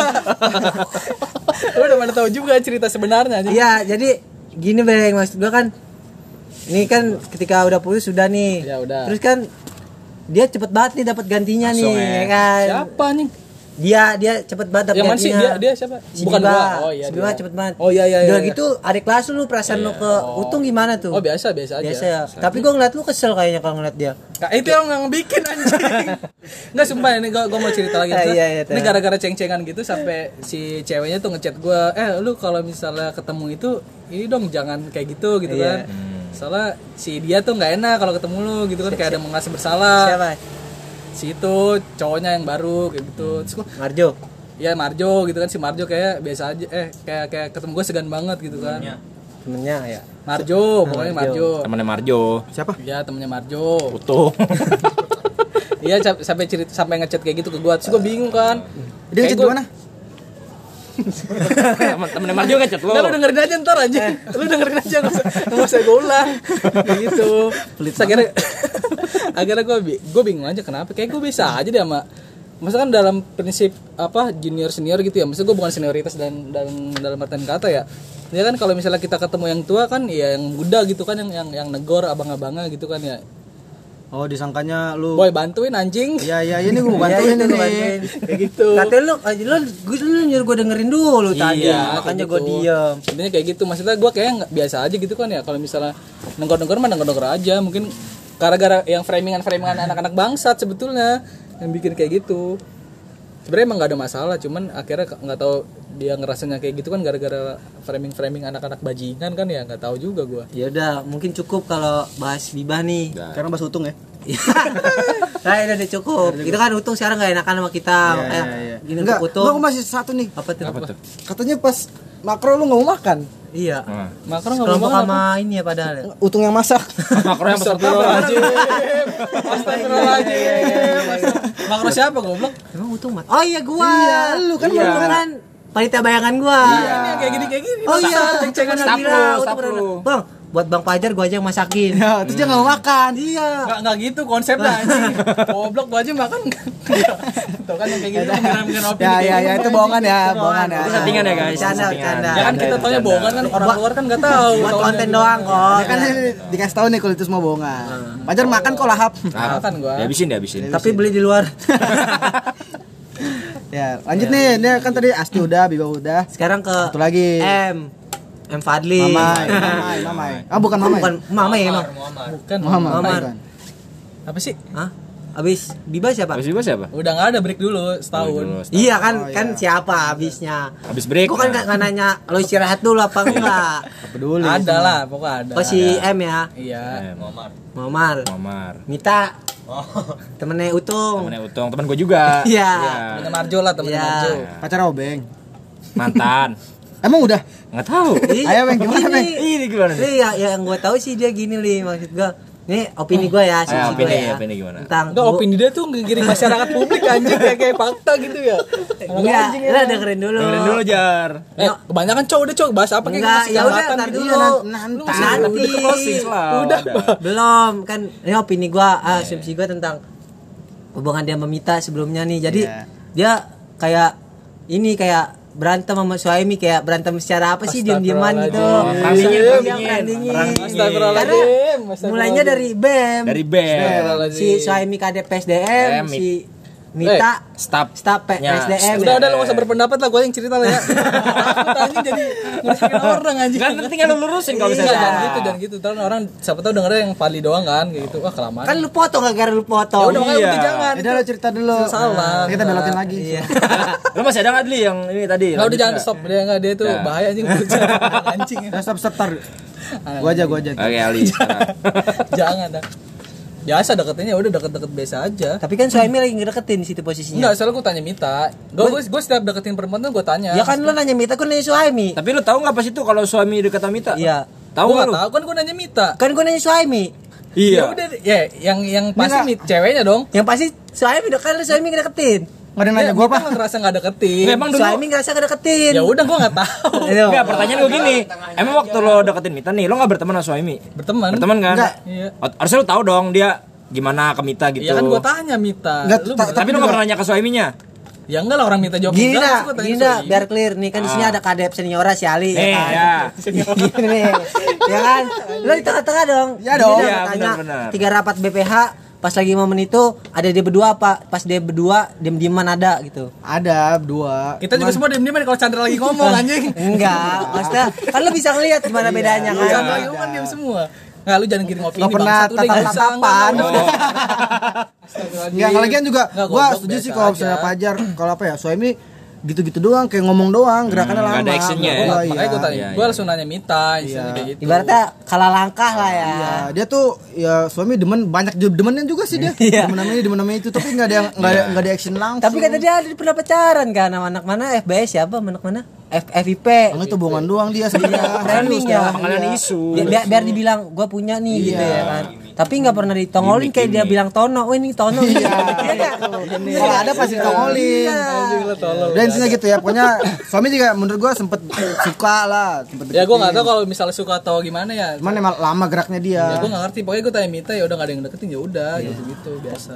Udah mana tahu juga cerita sebenarnya iya jadi gini bang maksud gua kan ini kan ketika udah putus sudah nih Ya udah. terus kan dia cepet banget nih dapat gantinya Langsung nih ya. ya kan Siapa anjing? dia dia cepet banget dapat Yang mana sih gantinya dia dia siapa? si Bukan Biba. gua. Oh iya. si Biba dia. cepet banget Oh iya iya iya. udah iya. gitu adik kelas lu perasaan lu ke utung gimana tuh Oh biasa biasa aja. biasa ya tapi gua ngeliat lu kesel kayaknya kalau ngeliat dia Kak, itu yang yang bikin anjing. Enggak sumpah ini gua, gua mau cerita lagi. Iya, iya, ini tahu. gara-gara ceng-cengan gitu sampai si ceweknya tuh ngechat gua, "Eh, lu kalau misalnya ketemu itu ini dong jangan kayak gitu gitu Iya. kan." Soalnya si dia tuh nggak enak kalau ketemu lu gitu kan kayak ada yang merasa bersalah. siapa Si itu cowoknya yang baru kayak gitu. Terus gua, Marjo ya Marjo gitu kan si Marjo kayak biasa aja eh kayak kayak ketemu gua segan banget gitu kan. temennya ya Marjo, pokoknya Marjo. Temannya Marjo. siapa Ya temennya Marjo. Utuh. Iya sampai cerita sampai ngechat kayak gitu ke gua. Terus gua bingung kan. dia ngechat gimana Temen- Temennya Marjo ngechat lo. Lu dengerin aja ntar aja Lu dengerin aja Gak usah, nggak usah gue ulang. Kayak gitu Terus akhirnya Akhirnya gue gue bingung aja kenapa? Kayak gue bisa aja deh sama Maksudnya kan dalam prinsip apa junior senior gitu ya. Maksudnya gue bukan senioritas dan dalam dalam artian kata ya. Ya kan kalau misalnya kita ketemu yang tua kan ya yang muda gitu kan yang yang yang negor abang-abangnya gitu kan ya oh disangkanya lu Boy bantuin anjing iya iya ini gua Iya, bantuin itu ini kayak gitu Katanya lu, aja lu, gue lu nyuruh gue dengerin dulu tadi, Iya, makanya kayak gue gitu. diem. Intinya kayak gitu. Maksudnya gue kayak nggak biasa aja gitu kan ya. Kalau misalnya nengkor-nengkor mah nengkor-nengkor aja. Mungkin gara-gara yang framingan-framingan anak-anak bangsat sebetulnya yang bikin kayak gitu. Sebenarnya emang gak ada masalah, cuman akhirnya nggak tahu dia ngerasanya kayak gitu kan gara-gara framing-framing anak-anak bajingan kan ya nggak tahu juga gue. Ya udah, mungkin cukup kalau bahas Bibah nih. karena bahas utung ya nah, udah deh cukup. Itu kan utung sekarang gak enakan sama kita. Makanya gini enggak untuk utung. enggak aku masih satu nih Apa tuh? Apa tuh? katanya pas makro lu nggak mau makan Iya. Nah. Makro nggak mau makan sama ini ya padahal ya. utung yang masak Makro yang besar Astagfirullahaladzim Astagfirullahaladzim Makro siapa goblok? Emang utung mat. Oh iya gua. Iya, lu kan Iya. kan panitia bayangan gua. Ini yang kayak gini kayak gini Oh iya, lu, bener- lu. Bang, buat Bang Pajar gua aja yang masakin. ya terus dia nggak mau makan Iya. Nggak, nggak gitu konsepnya anjing. Goblok gua aja makan. Tuh kan yang kayak gitu mengira-mengira opini. ya ya gitu. ya itu bohongan ya bohongan ya Itu settingan ya guys. Bercanda. Ya kan kita taunya bohongan kan orang luar kan nggak tahu. Buat konten doang kok. ya kan ini dikasih tahu nih kalau itu semua bohongan Pajar makan kok lahap Nah, kan gua. Dihabisin, dihabisin. Tapi beli di luar. ya lanjut nih ini kan tadi Asti udah Biba udah Sekarang ke satu lagi M. M Fadli. Mamai Mamai Mamai ah bukan Mamai Bukan Mama ya emang. Bukan. Muhammad Muhammad. bukan. Apa sih? Hah? Abis Biba siapa? Habis itu siapa? Udah nggak ada break dulu Dulu, setahun. Iya kan, Oh, kan iya. siapa abisnya? Habis break. Gue kan nggak nggak nanya lo istirahat dulu apa enggak? peduli Ada lah, pokoknya ada. Oh si M ya, Iya. Eh, Momar, Momar. Mita, temennya Utung. Temennya Utung, teman gue juga. Iya. Temennya Marjo lah, temennya Iya. Marjo. pacar obeng Mantan. emang udah Nggak tahu. Ayo, Bang, gimana, Bang? Ini gimana? Iya, ya, yang gue tahu sih dia gini li maksud gue. Ini opini gue ya, sih gua opini, ya. opini gimana? Tentang Enggak, opini dia tuh ngegiring masyarakat publik anjing kayak kayak fakta gitu ya. Enggak, lah dengerin dulu. Dengerin dulu Jar. Eh, kebanyakan cowok udah cowok bahas apa kayak Enggak, masih ya udah ntar gitu. dulu. Iya, Lu nanti udah closing lah, Udah. Belum, kan ini opini gua, ah, asumsi gua tentang hubungan dia sama Mita sebelumnya nih. Jadi Iya. dia kayak ini kayak berantem sama suami kayak berantem secara apa sih diam-diaman gitu. Iya, perang perang dingin, dingin. perang dingin. Astagfirullahaladzim, Karena mulainya dari BEM. Dari. Astagfirullahaladzim. si suami KDP SDM, BEM, si Mita Staf. staf P- Ya, PSDM. Udah udah lu gak usah berpendapat lah, gue yang cerita lah ya. Anjing jadi ngurusin orang anjing. Kan penting kan lu lurusin kalau Iya, misalnya. jangan gitu, jangan gitu. Terus orang siapa tahu dengernya yang Fadli doang kan, kayak gitu. Wah, kelamaan. Kan lu potong gara-gara lu ya potong. udah makanya Iya. udah jangan. Udah lo cerita dulu. Salah. Nah, kita belotin lagi. Iya. Lu masih ada nggak Dli yang ini tadi? Enggak udah jangan nggak? stop dia enggak dia tuh Ya. bahaya anjing anjing. Stop stop tar. Gua aja gua aja. Oke Ali. jangan dah. Biasa deketinnya udah deket-deket biasa aja. Tapi kan suami lagi ngedeketin di situ posisinya. Enggak, soalnya gue tanya Mita. Gue gue setiap deketin perempuan tuh gue tanya. Ya kan lu nanya Mita, gue nanya suami. Tapi lu tahu nggak pas itu kalau suami dekat sama Mita? Iya. Tahu Gue nggak nggak lu? tahu kan gue nanya Mita. Kan gue nanya suami. Ya Iya. udah ya yang yang pasti Nggak. mit ceweknya dong. Yang pasti suami udah kan lu suami ngedeketin. Enggak ada nanya Ya, gua Mita apa? nggak ngerasa nggak deketin. Nggak, emang dulu Suami ngerasa ngedeketin. Ya udah gue nggak tahu. Aduh. Enggak, pertanyaan gue gini. Emang waktu lo deketin Mita nih, lo nggak berteman sama suami? Berteman. Berteman kan? Enggak. Iya. Harusnya lo tahu dong dia gimana ke Mita gitu. Ya kan gue tanya Mita. Lu Tapi lo nggak pernah nanya ke suaminya? Ya enggak lah orang Mita jawab Gini dah, gini dah, biar clear nih kan di sini ada kadep seniora si Ali Eh, kan. ya. Gini nih, ya kan? Lo di tengah-tengah dong. Ya Gini dong. dah, Iya, benar-benar. Tiga rapat BPH, pas lagi momen itu ada dia berdua apa? Pas dia berdua diem-dieman ada gitu. Ada dua. Kita juga semua diem-dieman kalau Chandra lagi ngomong anjing. Enggak, maksudnya kan lo bisa ngeliat gimana bedanya Kalau kan. Chandra lagi ngomong diem semua. Nggak lu jangan kirim opini Nggak pernah tatap-tatapan. nggak, nggak, nggak. Enggak, kalau lagian juga goblok, setuju sih kalau misalnya Fajar kalau apa ya, suami gitu-gitu doang kayak ngomong doang, gerakannya Hmm, lama. nggak ada actionnya ya. Gua, Makanya gue tanya, iya, gue iya. langsung nanya Mita, istilahnya kayak gitu. Ibaratnya kalah langkah lah ya. Iya, dia tuh ya suami demen banyak juga demennya juga sih dia. Iya. Demen namanya demen namanya itu tapi enggak ada yang enggak ada enggak ada action langsung. Tapi kata dia ada pernah pacaran kan sama anak mana FBS siapa anak mana F FIP Yang itu hubungan doang dia sebenarnya. Framing ya Pengalian isu. Biar, biar, biar dibilang gue punya nih gitu ya kan tapi nggak pernah ditongolin kayak dia bilang Tono oh ini Tono iya nggak? Kalau ada pasti ditongolin. Iya. Dan intinya gitu ya, pokoknya suami juga menurut gua sempet suka lah, sempet Ya gue nggak tahu kalau misalnya suka atau gimana ya. Cuman emang lama geraknya dia. Ya gue nggak ngerti. Pokoknya gue tanya Mita ya udah nggak ada yang deketin ya udah gitu gitu biasa.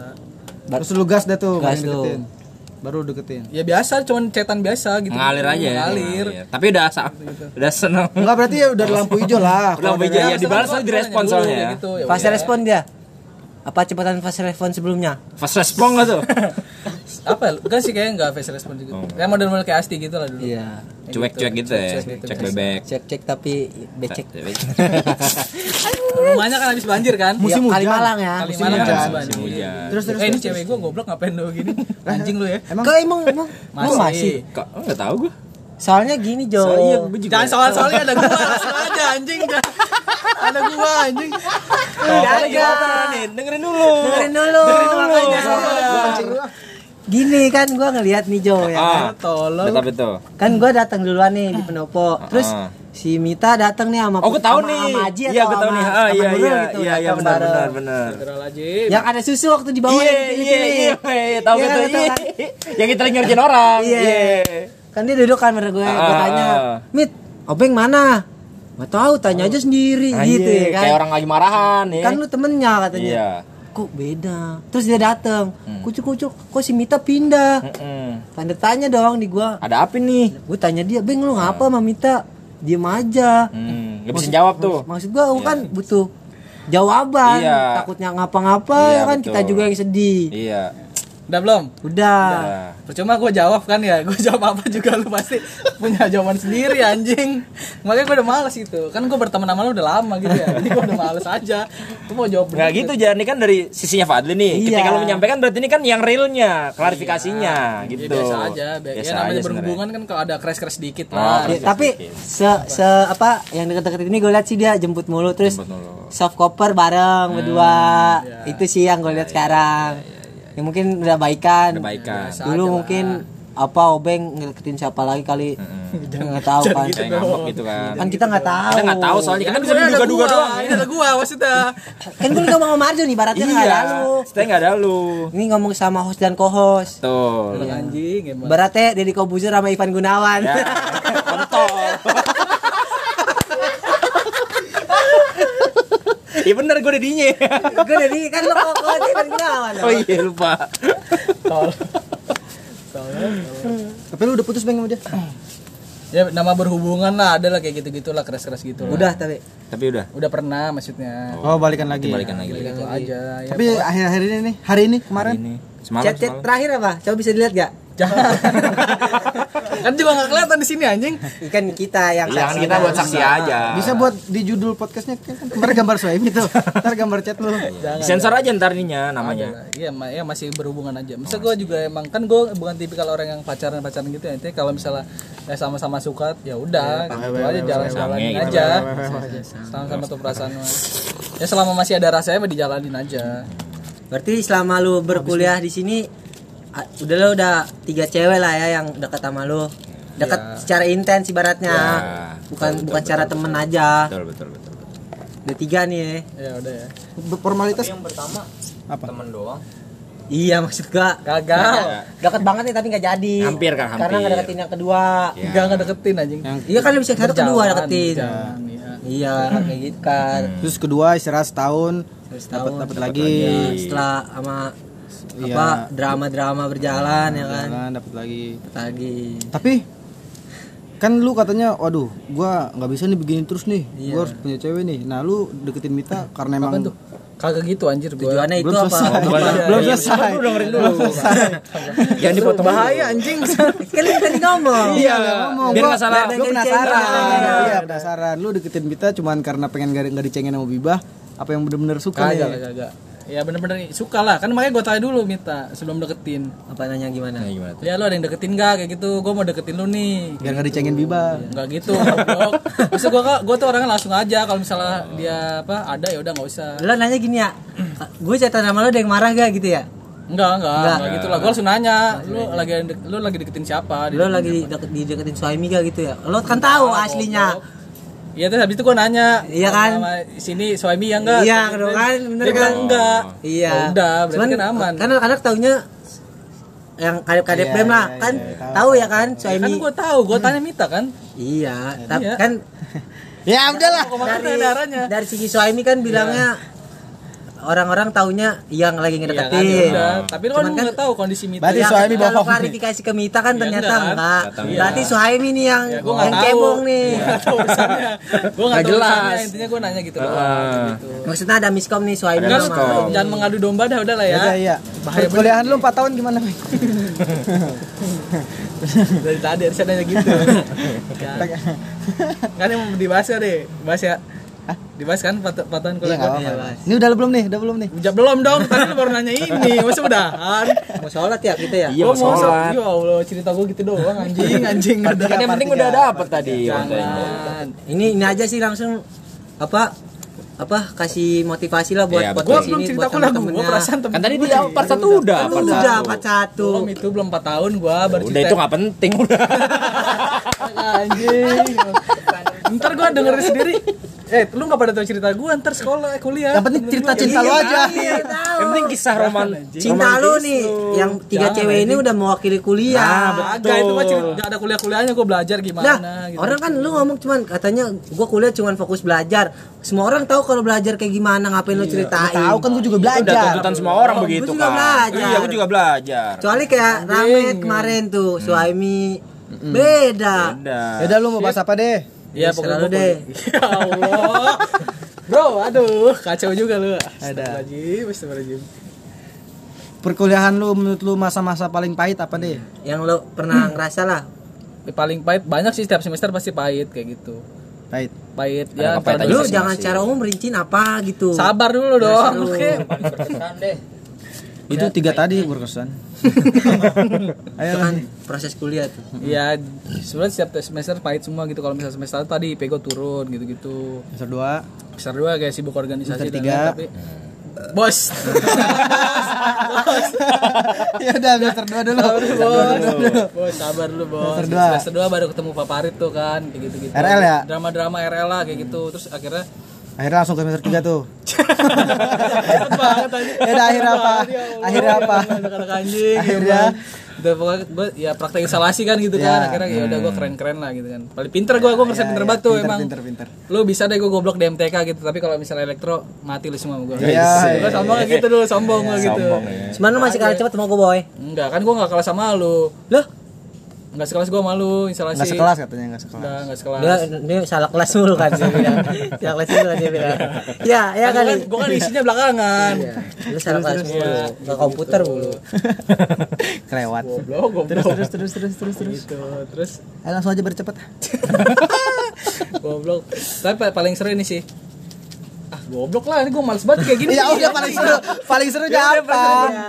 Terus lu gas dah tuh, Gas tuh. Baru deketin. Ya biasa, cuman cetan biasa gitu. Ngalir aja. ya. Ngalir. Iya. Tapi udah sa- udah seneng. Enggak berarti ya udah lampu hijau lah. Udah lampu hijau. Ya, dibalas nanya dulu, soalnya ya. Gitu, ya fase udah. respon dia apa cepatan fase respon sebelumnya Fast respon gak tuh? Apa? ya? Enggak sih kayaknya enggak face respon juga. Kayak model-model kayak Asti gitu lah dulu. iya Kayak Cuek-cuek gitu ya. Cuek-cuek gitu, Cek bebek. cek cek tapi becek Rumahnya kan habis banjir kan? Musim Musim Kali hujan. Malang ya Kali musim mana hujan. habis Musim banjir. hujan. Terus terus. Eh ini cewek gue goblok ngapain lu gini? Anjing lu ya. Emang Kok emang emang masih. Kok enggak tahu gue. Soalnya gini Jo Soalnya gue juga. Jangan soal-soalnya ada gua aja anjing. Ada gua anjing. Kagak. nih, dengerin dulu. dengerin dulu kencing dulu ah. gini kan gua ngeliat nih Jo ya kan Ah, Tolong. betul betul. kan gua datang duluan nih di Penopo terus Ah. si Mita datang nih sama Oh, gue tahu sama- nih. sama Aji Iya, atau gue tahu sama- nih. Ah, sama iya iya gitu, iya iya benar benar bareng. benar. Yang ada susu waktu di bawah Iya iya iya iya tahu Iya, betul. Iya. kan? Yang kita lagi ngerjain orang. Iya. Kan dia duduk kan bener gue gue Ah, tanya ah. mit obeng mana nggak tahu tanya aja sendiri Ah, gitu ya kan Kayak orang lagi marahan ya. kan lu temennya katanya Iya. kok beda terus dia datang kucuk kucuk kok si Mita pindah Mm-mm. tanda tanya dong di gua Ada apa nih? gue tanya dia beng lu ngapa sama Mita diem aja Hmm, gak bisa jawab tuh. maksud gua gua kan butuh jawaban Iya. takutnya ngapa-ngapa Iya, kan betul. kita juga yang sedih Iya. Udah belum? udah Nah, Percuma gue jawab kan ya, gue jawab apa juga lu pasti punya jawaban sendiri anjing. Makanya gue udah males itu. Kan gue berteman sama lu udah lama gitu ya. Jadi gue udah males aja. Gue mau jawab Nggak gitu Jar, ini kan dari sisinya Fadli nih. Iya. Ketika lu menyampaikan berarti ini kan yang realnya, klarifikasinya Ya, gitu. biasa aja. Biasa ya, namanya aja berhubungan kan kalau ada crash-crash dikit Oh, lah. Ya, tapi se, se apa yang deket-deket ini gue lihat sih dia jemput mulu terus Jemput mulu. soft copper bareng berdua itu sih yang gue lihat sekarang ya mungkin udah baikan Udah baikan. Biasa dulu aja mungkin apa obeng ngedeketin siapa lagi kali nggak tahu kan Kayak ngambek gitu kan. kan kita nggak tahu Kita nggak tahu soalnya Kan kan bisa diduga-duga gua, doang. Ini ada gua maksudnya. kan gue ngomong sama Marjo nih baratnya nggak Iya. ada lu Saya nggak ada lu. ini ngomong sama host dan co-host Tuh. Anjing emang. Baratnya Deddy Kobuzer sama Ivan Gunawan Ya, kontol. Iya bener gue udah dinya. gue Deddy kan lo co-host Ivan Gunawan Oh iya lupa. Tol. Tapi lu udah putus bang sama dia? Ya nama berhubungan lah, ada lah kayak gitu-gitu lah, crash-crash gitu. lah. udah tapi Tapi udah. Udah pernah maksudnya. Oh, balikan lagi. Balikan lagi. Gitu aja. Ya, Tapi akhir-akhir ini nih, hari ini kemarin Ini. Semalam, Chat chat semalam. terakhir apa? Coba bisa dilihat gak? Jangan. kan juga nggak kelihatan di sini anjing. Ikan kita yang Iya kan saksikan. kita buat saksi aja. Bisa buat di judul podcastnya kan kemarin gambar Suhaimi tuh. Ntar gambar chat lu. Jangan. Sensor aja ntar ininya namanya. Iya, ma- ya masih berhubungan aja. Masa gue juga emang kan gue bukan tipikal orang yang pacaran pacaran gitu ya. Intinya kalau misalnya ya sama-sama suka ya udah gitu aja jalan-jalanin sange aja. Sama-sama tuh perasaan. Ya selama masih ada rasanya mah dijalanin aja. Berarti selama lu berkuliah di sini udah lo udah tiga cewek lah ya yang dekat sama lu. Dekat Ya. secara intens ibaratnya. Ya, bukan bukan cara temen aja. Betul betul betul. Udah tiga nih ya. Ya udah ya. Formalitas yang pertama apa? temen doang. Iya maksud gua Gagal. Deket banget nih tapi nggak jadi. Hampir kan, Karena hampir. nggak deketin yang kedua. Ya. Enggak nggak deketin anjing. Yang Iya kan bisa satu kedua deketin. berjalan, iya. Iya kayak gitu kan. terus kedua istirahat setahun dapat dapat lagi. Ya, setelah sama Iya. apa drama-drama berjalan ya kan. Dapat lagi. Lagi. Tapi kan lu katanya waduh gua nggak bisa nih begini terus nih Iya. gua harus punya cewek nih nah lu deketin Mita karena emang tuh? Kagak gitu anjir gua. Tujuannya itu belum apa? selesai. Oh, belum selesai Lu dengerin dulu. Jangan dipotong bahaya anjing. Kan lu tadi ngomong. iya ngomong Biar gua, nggak salah. nggak penasaran iya penasaran lu deketin Mita cuman karena pengen gak, dicengin sama Bibah apa yang bener-bener suka Kagak, nih kagak. Ya bener-bener suka lah. Kan makanya gue tanya dulu Mita sebelum deketin. Apa nanya gimana? Nah, gimana tuh? Ya lu ada yang deketin gak kayak gitu? Gue mau deketin lu nih. biar nggak dicengin Bibah Enggak gitu, goblok. Maksud gue gue tuh orangnya langsung aja kalau misalnya dia apa ada ya udah nggak usah. Lo nanya gini ya, gue cerita sama lo ada yang marah gak gitu ya? Enggak, enggak, Enggak. enggak, gitu lah. Gue langsung nanya, lu lagi dek- lu lagi deketin siapa? Lo lagi deket, dideketin suami gak gitu ya? Lo kan tahu aslinya. Iya terus habis itu gue nanya Iya kan? sama sini suami ya enggak? Iya, kan, kan, bener Dia kan? enggak Iya. Ya udah berarti Cuman kan aman Kan anak taunya yang kadep-kadep Iya, bem lah iya, kan iya, tahu ya kan kan suami gue tahu gue tanya Mita kan iya tapi Iya. kan ya udahlah dari darahnya dari sisi suami kan bilangnya orang-orang taunya yang lagi Iya kan, ngedeketin ya udah. tapi lu kan nggak tahu kondisi Mita Berarti Ya, Suhaimi kalau bohong nih. klarifikasi ke Mita kan Ya, ternyata enggak kan? enggak. Nggak tahu. Berarti Iya. Suhaimi nih yang ya yang tahu cebong nih. Gue nggak jelas. intinya gue nanya gitu doang Ah. gitu Maksudnya ada miskom nih Suhaimi Enggak jangan mengadu domba dah udah lah ya ya udah iya Bahaya perkuliahan lu 4 tahun gimana dari tadi harusnya nanya gitu kan yang mau dibahas ya deh bahas ya dibahas kan pat patahan iya nggak gua? apa-apa ini udah belum nih udah belum nih Udah belum dong, tadi lu baru nanya ini, masa udahan? mau sholat ya kita ya. Iya, Gua mau sholat. Ya Allah, cerita gua gitu doang anjing, anjing Kan yang penting udah dapet tadi. Jangan. Ini ini aja sih langsung apa apa kasih motivasi lah buat Iya, buat betul. Gua cerita buat kuliah gua, temen-temennya. perasaan temen Kan tadi gua di nih. part satu udah, Lu part udah satu. part satu. Belum itu belum 4 tahun gua baru Udah itu nggak penting udah. anjing. Ntar gua dengerin sendiri. Eh, lu gak pada tahu cerita gua ntar sekolah, eh, kuliah. yang penting cerita cinta Iya, lu aja iya. Yang penting kisah roman. Cinta lu nih yang tiga Jangan, cewek ini udah mewakili kuliah. Nah, Agak itu mah cerita, gak ada kuliah-kuliahnya gua belajar gimana Nah, gitu. orang kan lu ngomong cuman katanya gua kuliah cuman fokus belajar. Semua orang tahu kalau belajar kayak gimana, ngapain lu ceritain. tahu kan gua juga Udah belajar tuntutan semua orang Oh, begitu gua juga kan. belajar. Iya, aku juga belajar. Kecuali kayak Ramet kemarin tuh, Suhaimi beda. Udah. ya udah lu mau bahas apa deh Iya, Terserah pokoknya lu deh. Ya Allah. Bro, aduh, kacau juga lu. Astagfirullahaladzim, astagfirullahaladzim. perkuliahan lu menurut lu masa-masa paling pahit apa deh Yang lu pernah ngerasa lah. Paling pahit banyak sih setiap semester pasti pahit kayak gitu. pahit Pahit Ada ya. Lu dulu. jangan secara umum rincin apa gitu. Sabar dulu dong. Dulu. Oke. Itu tiga tadi berkesan ayo Itu kan proses kuliah tuh. Iya, sebenarnya setiap semester pahit semua gitu. Kalau misalnya semester satu tadi pego turun gitu-gitu. semester dua Semester dua kayak sibuk organisasi Semester dan tiga. lain, tapi Bos. ya udah semester dua dulu bos. Bos, sabar dulu, Bos. Semester dua. Semester dua baru ketemu favorit tuh kan, kayak gitu-gitu. RL ya? Drama-drama RL lah kayak gitu. Terus akhirnya akhirnya langsung ke semester tiga tuh banget aja. ya udah akhirnya apa akhirnya apa anjing. Akhirnya? Udah pokoknya ya praktek instalasi kan gitu kan. Ya. Akhirnya ya udah gue keren-keren lah gitu kan. Paling pinter gue, gue ngerasa pinter banget tuh pinter, emang. pinter pinter Lu bisa deh gue goblok di MTK gitu, tapi kalau misalnya elektro mati lu semua gue. Iya, Gue sombong gitu dulu, sombong gue gitu. Sombong ya. Cuman lu masih kalah cepet sama gue boy. Enggak, kan gue gak kalah sama lu. Loh, nggak sekelas gue malu instalasi Enggak sekelas katanya enggak sekelas. udah nggak sekelas Dia, dia salah kelas mulu kan dia bilang. Salah kelas mulu kan dia bilang. Ya, ya kan kali. gue kan isinya belakangan Iya, lu salah kelas mulu. Ke komputer mulu. Kelewat. Terus terus terus terus terus terus. gitu terus Ayo langsung aja bercepat. goblok tapi pa- paling seru ini sih goblok lah ini gue males banget kayak gini Ya udah paling seru. Paling seru apa?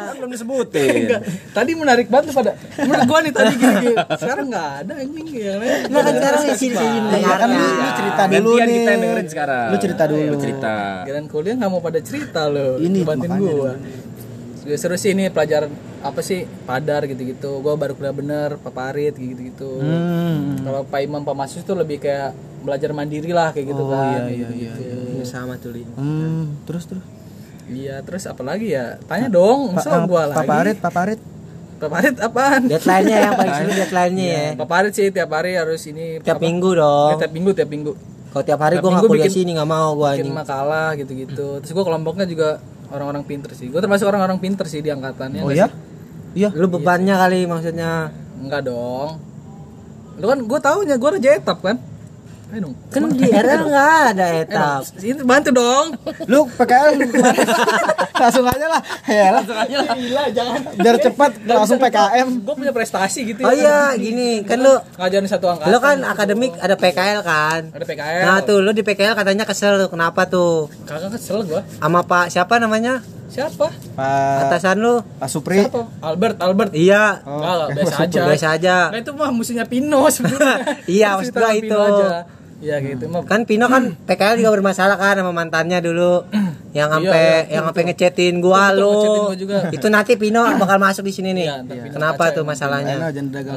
Kan belum disebutin. Tadi menarik banget pada menurut gue nih tadi gini, gini. sekarang nggak ada anjing yang lain Nah, kan sekarang isi di sini Iya kan lu, cerita dulu nih. kita yang dengerin sekarang. Lu cerita dulu. Lu cerita. Kalian kuliah nggak mau pada cerita lo Ini, bantuin gue Juga seru sih ini pelajaran apa sih padar gitu-gitu gue baru kuliah bener paparit gitu-gitu Hmm. kalau Pak Imam Pak Masus tuh lebih kayak belajar mandiri lah kayak gitu kan iya, iya, Ini sama tuh. Hmm, terus terus. iya terus apa lagi ya tanya dong masa gua lagi Paparit, paparit. paparit apaan Deadline-nya yang paling seru deadline-nya ya. paparit sih tiap hari harus ini Tiap apa? minggu Ya, dong. tiap minggu tiap minggu Kalau tiap hari gua nggak kuliah bikin- sini nggak mau gua bikin anjing. makalah gitu-gitu terus gua kelompoknya juga orang-orang pinter sih gua termasuk orang-orang pinter sih di angkatannya Oh ya? Iya. Lu bebannya kali maksudnya. enggak dong lu kan gua taunya gua udah jetap kan ayo dong Kan di RL nggak ada Eh, etap. ini bantu dong Lu PKL kemarin. langsung aja lah. Ya lah. gila jangan Biar cepat langsung PKM. gue punya prestasi gitu Oh iya, gini kan lu ngajarin satu angkatan lu kan akademik ada PKL kan. ada PKL Nah tuh lu di PKL katanya kesel tuh kenapa tuh? kagak kesel gua Sama Pak siapa namanya? siapa Pak Atasan lu? Pak Supri. siapa Albert Albert Iya. Enggak, enggak, biasa aja. Biasa aja. Nah, itu mah musuhnya Pino sebenarnya. Iya, maksud gua itu. aja. Iya gitu mah. Kan Pino kan PKL juga bermasalah kan sama mantannya dulu. Yang sampai iya, yang sampai ngechatin gua Betul, gua juga. Itu nanti Pino bakal masuk di sini nih. Iya, Pino Kenapa tuh masalahnya?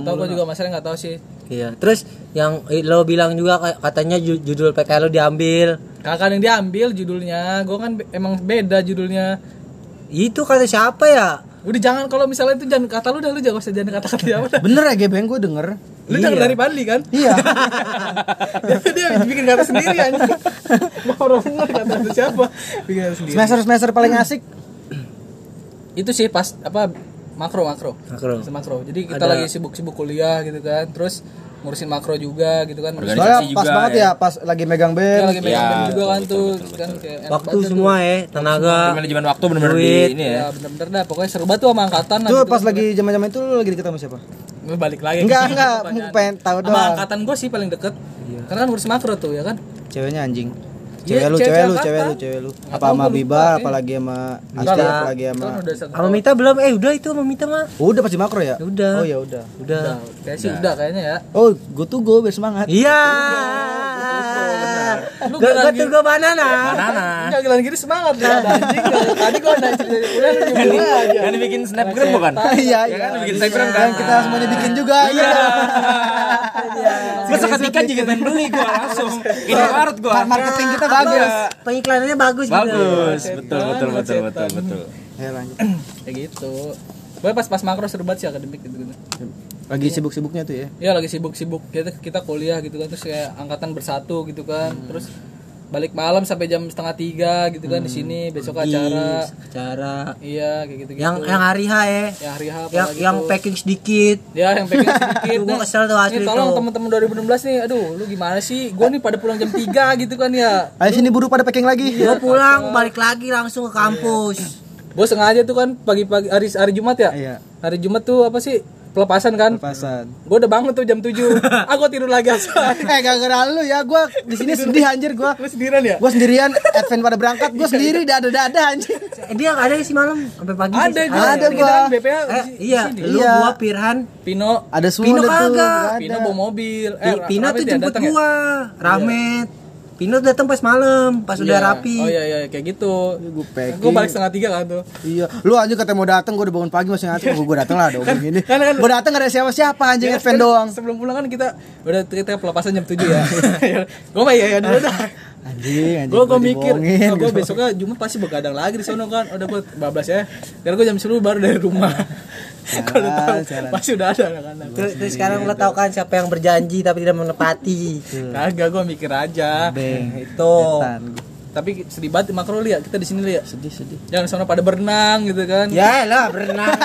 Tahu gua juga masalah enggak tahu sih. Iya. Terus yang eh, lo bilang juga katanya ju- judul PKL lo diambil. Kakak yang diambil judulnya, gua kan emang beda judulnya. Itu kata siapa ya? Udah jangan kalau misalnya itu jangan kata lu dah lu jangan usah jangan kata-kata dia apa. Bener ya Gebeng gue denger. Lu jangan dari Padli kan? Iya. dia, dia bikin kata sendiri anjing. Gua orang kata itu siapa? Bikin kata sendiri. semester semester paling asik. Itu sih pas apa makro makro. Makro. Semester makro. Jadi kita Ada- lagi sibuk-sibuk kuliah gitu kan. Terus ngurusin makro juga gitu kan. Organisasi Soalnya pas juga banget ya. ya pas lagi megang Kita band. lagi megang Iya, band juga kan betul, tuh betul, kan kayak enak Waktu banget semua ya, tenaga. Manajemen waktu benar-benar di Duit. ini ya. ya bener-bener dah pokoknya seru banget tuh sama angkatan Tuh gitu pas kan. lagi zaman-zaman itu lu lagi deket sama siapa? Lu balik lagi Enggak, enggak, pengen tahu sama doang. angkatan gue sih paling deket karena kan ngurus makro tuh ya kan Ceweknya anjing. Iya, Cewek lu, cewek cewek lu, cewek lu, cewek lu. Apa sama Biba, lupa, apalagi sama Asti, apalagi sama kan udah satu Sama Mita belum? Eh udah itu sama Mita mah. Udah pasti makro ya? Udah. Oh ya udah. Udah. Udah, kayak sih udah kayaknya ya. Oh, go to go biar semangat. Iya. Lu Gua bilang gua gitu. tuh gua banana. Banana. Enggak gini semangat ya anjing. Tadi gua naik cerita udah lu aja. Kan dibikin snapgram bukan? Iya, Ya iya. kan bikin snapgram kan. Dan kita semuanya bikin juga. Iya. Gue seketika juga pengen beli gue langsung. Ini Maret gue. Marketing kita bagus. Pengiklanannya bagus, gitu. Bagus, betul betul betul betul betul. Ya lanjut. Kayak gitu. Gue pas pas makro seru banget sih akademik gitu. Lagi sibuk-sibuknya tuh ya. Ya lagi sibuk-sibuk kita kita kuliah gitu kan terus kayak angkatan bersatu gitu kan. Terus balik malam sampai jam setengah tiga gitu kan di sini besok acara. Cara Iya kayak gitu gitu. yang yang hari H ya. ya hari H Yang yang tuh. packing sedikit. Ya yang pengen sedikit. Nah, kesel tuh asli Nih tolong teman-teman 2016 nih, aduh lu gimana sih? Gua nih pada pulang jam 3 gitu kan ya. Ayo sini buru pada packing lagi. Gua pulang balik lagi langsung ke kampus. Gue sengaja tuh kan pagi-pagi hari hari Jumat ya. Iya. Hari Jumat tuh apa sih? Pelepasan kan? Pasan. Gue udah bangun tuh jam 7 Ah gue tidur lagi asal Eh gara-gara lu ya, gua di sini sedih anjir gua. Lu sendirian ya? Gua sendirian, Advent pada berangkat, gua sendiri dada-dada anjir. Eh, dia ada sih malam sampai pagi. Ada gue Ada gua. kan BPH Eh, iya, lu Iya. gua Pirhan. Pino Ada semua Pino ada tuh, kagak. Pino bawa mobil Pi- Pino tuh ya, jemput datang ya? gua, Rahmat. Pino datang pas malam, pas udah Iya. rapi. Oh iya iya kayak gitu Gua packing. Gue balik setengah tiga kan tuh Iya, lu anjing katanya mau datang, gua udah bangun pagi masih ngantuk, gua, gua datang lah dong gini. kan- kan- Gua datang gak ada siapa-siapa anjing Ya, kan doang. Sebelum pulang kan kita Udah kita pelepasan jam 7 ya Gue mah iya ya dulu dah Anjing, anjing. gue gue gua mikir oh, gue gua. besoknya Jumat pasti begadang lagi di sono kan udah gue bablas ya karena gue jam 10 baru dari rumah kalau tahu pasti udah ada anak-anak Terus, terus sekarang lo tau kan siapa yang berjanji tapi tidak menepati. kagak gue mikir aja Beng. Itu. Tapi sedih banget makro lihat kita di sini lihat sedih sedih jangan sana pada berenang gitu kan Ya lah berenang.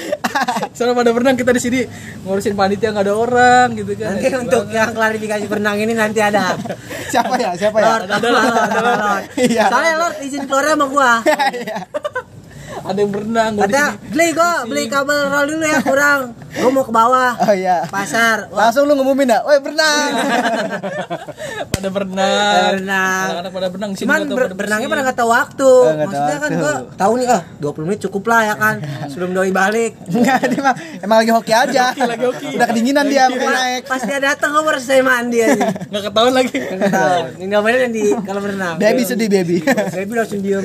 sana pada berenang kita di sini ngurusin panitia nggak ada orang gitu kan Nanti untuk yang klarifikasi berenang ini nanti ada. siapa ya siapa ya Lord, ada Lord, ada Lord. Iya. Soalnya Lord izin keluarnya sama gua. ada yang berenang Ada beli gua, beli kabel roll dulu ya kurang. Gua mau ke bawah. oh iya Pasar. Wah, langsung lu ngumumin dah woi berenang pada berenang Berenang. anak-anak pada berenang sini Cuman nggak ber- pada berenangnya pada nggak tahu waktu. Nggak tahu Maksudnya kan waktu. gua tahu nih ah 20 menit cukup lah ya kan. Sebelum doi balik. Enggak, dia mah emang lagi hoki aja. lagi hoki. Udah kedinginan dia makanya naik. Pas dia datang gua baru selesai mandi aja. nggak ketahuan lagi Tahu. Ini gambarnya yang di kalau berenang. Baby sedih baby. Baby langsung diem.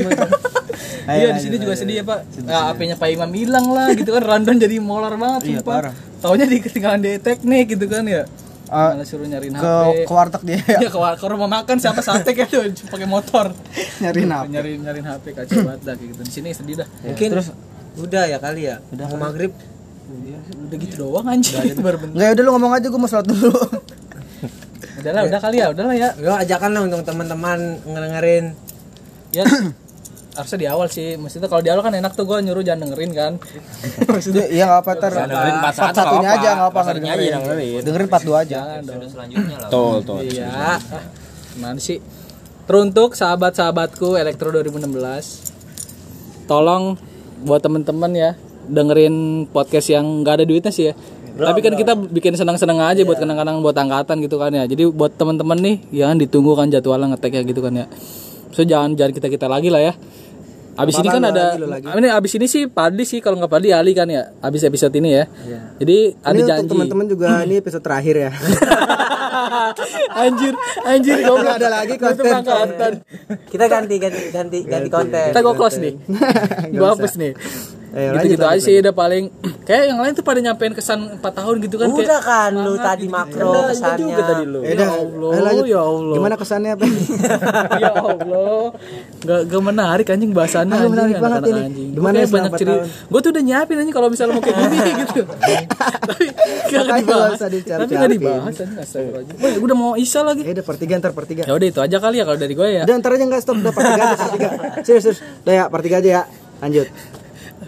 Iya di sini juga sedih ya pak. Nah, HP-nya Pak Imam hilang lah gitu kan. Rundown jadi molor banget Iya, sumpah. parah. Taunya di ketinggalan di teknik gitu kan ya. Ah, Malah suruh nyariin Ke HP. ke warteg dia Iya ke, war- ke rumah makan siapa sate kayak tuh pakai motor. nyariin apa? Nyariin nyariin HP kacau banget dah kayak gitu. Di sini sedih dah. Mungkin udah ya kali ya. Udah mau maghrib. Udah gitu doang anjir. Itu baru bentar. Enggak udah lu ngomong aja gua mau sholat dulu. Udah lah, udah kali ya, udah lah ya. Yo ajakan lah untuk teman-teman ngedengerin. Ya harusnya di awal sih. Maksudnya kalau di awal kan enak tuh gue nyuruh jangan dengerin kan. Iya iya enggak apa ter. Dengerin part satu, satunya nggak aja enggak apa Part satunya aja yang dengerin. Dengerin part 2 aja. Selanjutnya lah Tuh, tuh. Iya. Gimana sih? Teruntuk sahabat-sahabatku Elektro 2016. Tolong buat temen-temen ya dengerin podcast yang nggak ada duitnya sih ya. Tapi kan kita bikin senang-senang aja buat kenang-kenang buat angkatan gitu kan ya. Jadi buat temen-temen nih jangan ditunggu kan jadwalnya ngetek ya gitu kan ya. So jangan jangan kita kita lagi lah ya. Abis ini kan ada, ini abis ini sih Padi sih kalau nggak Padi Ali kan ya. Abis episode ini ya. Jadi ada Ini untuk janji. teman-teman juga ini episode terakhir ya. anjir, anjir goblok. Nggak ada lagi konten. angkatan. Kita ganti ganti ganti ganti konten. Kita gue close nih. Gue hapus nih. Ayo, gitu gitu aja sih udah paling kayak yang lain tuh pada nyampein kesan 4 tahun gitu kan Udah kan lu tadi makro Udah, kesannya. juga tadi lu. Ya Ya Allah, ayo lanjut. ya Allah. Gimana kesannya apa? ya Allah. Gak, gak menarik anjing bahasannya Ah, anjing. menarik banget ini. Anjing. Gimana Gua kayak ya banyak cerita. Gue tuh udah nyiapin anjing kalau misalnya mau kayak gini gitu. Tapi gak dibahas. nggak. Tapi gak dibahas anjing udah mau isya lagi. Ya udah 3 ntar 3. Ya udah itu aja kali ya kalau dari gue ya. Udah ntar aja enggak stop udah part 3 aja part 3. Serius serius. Udah ya 3 aja ya. Lanjut.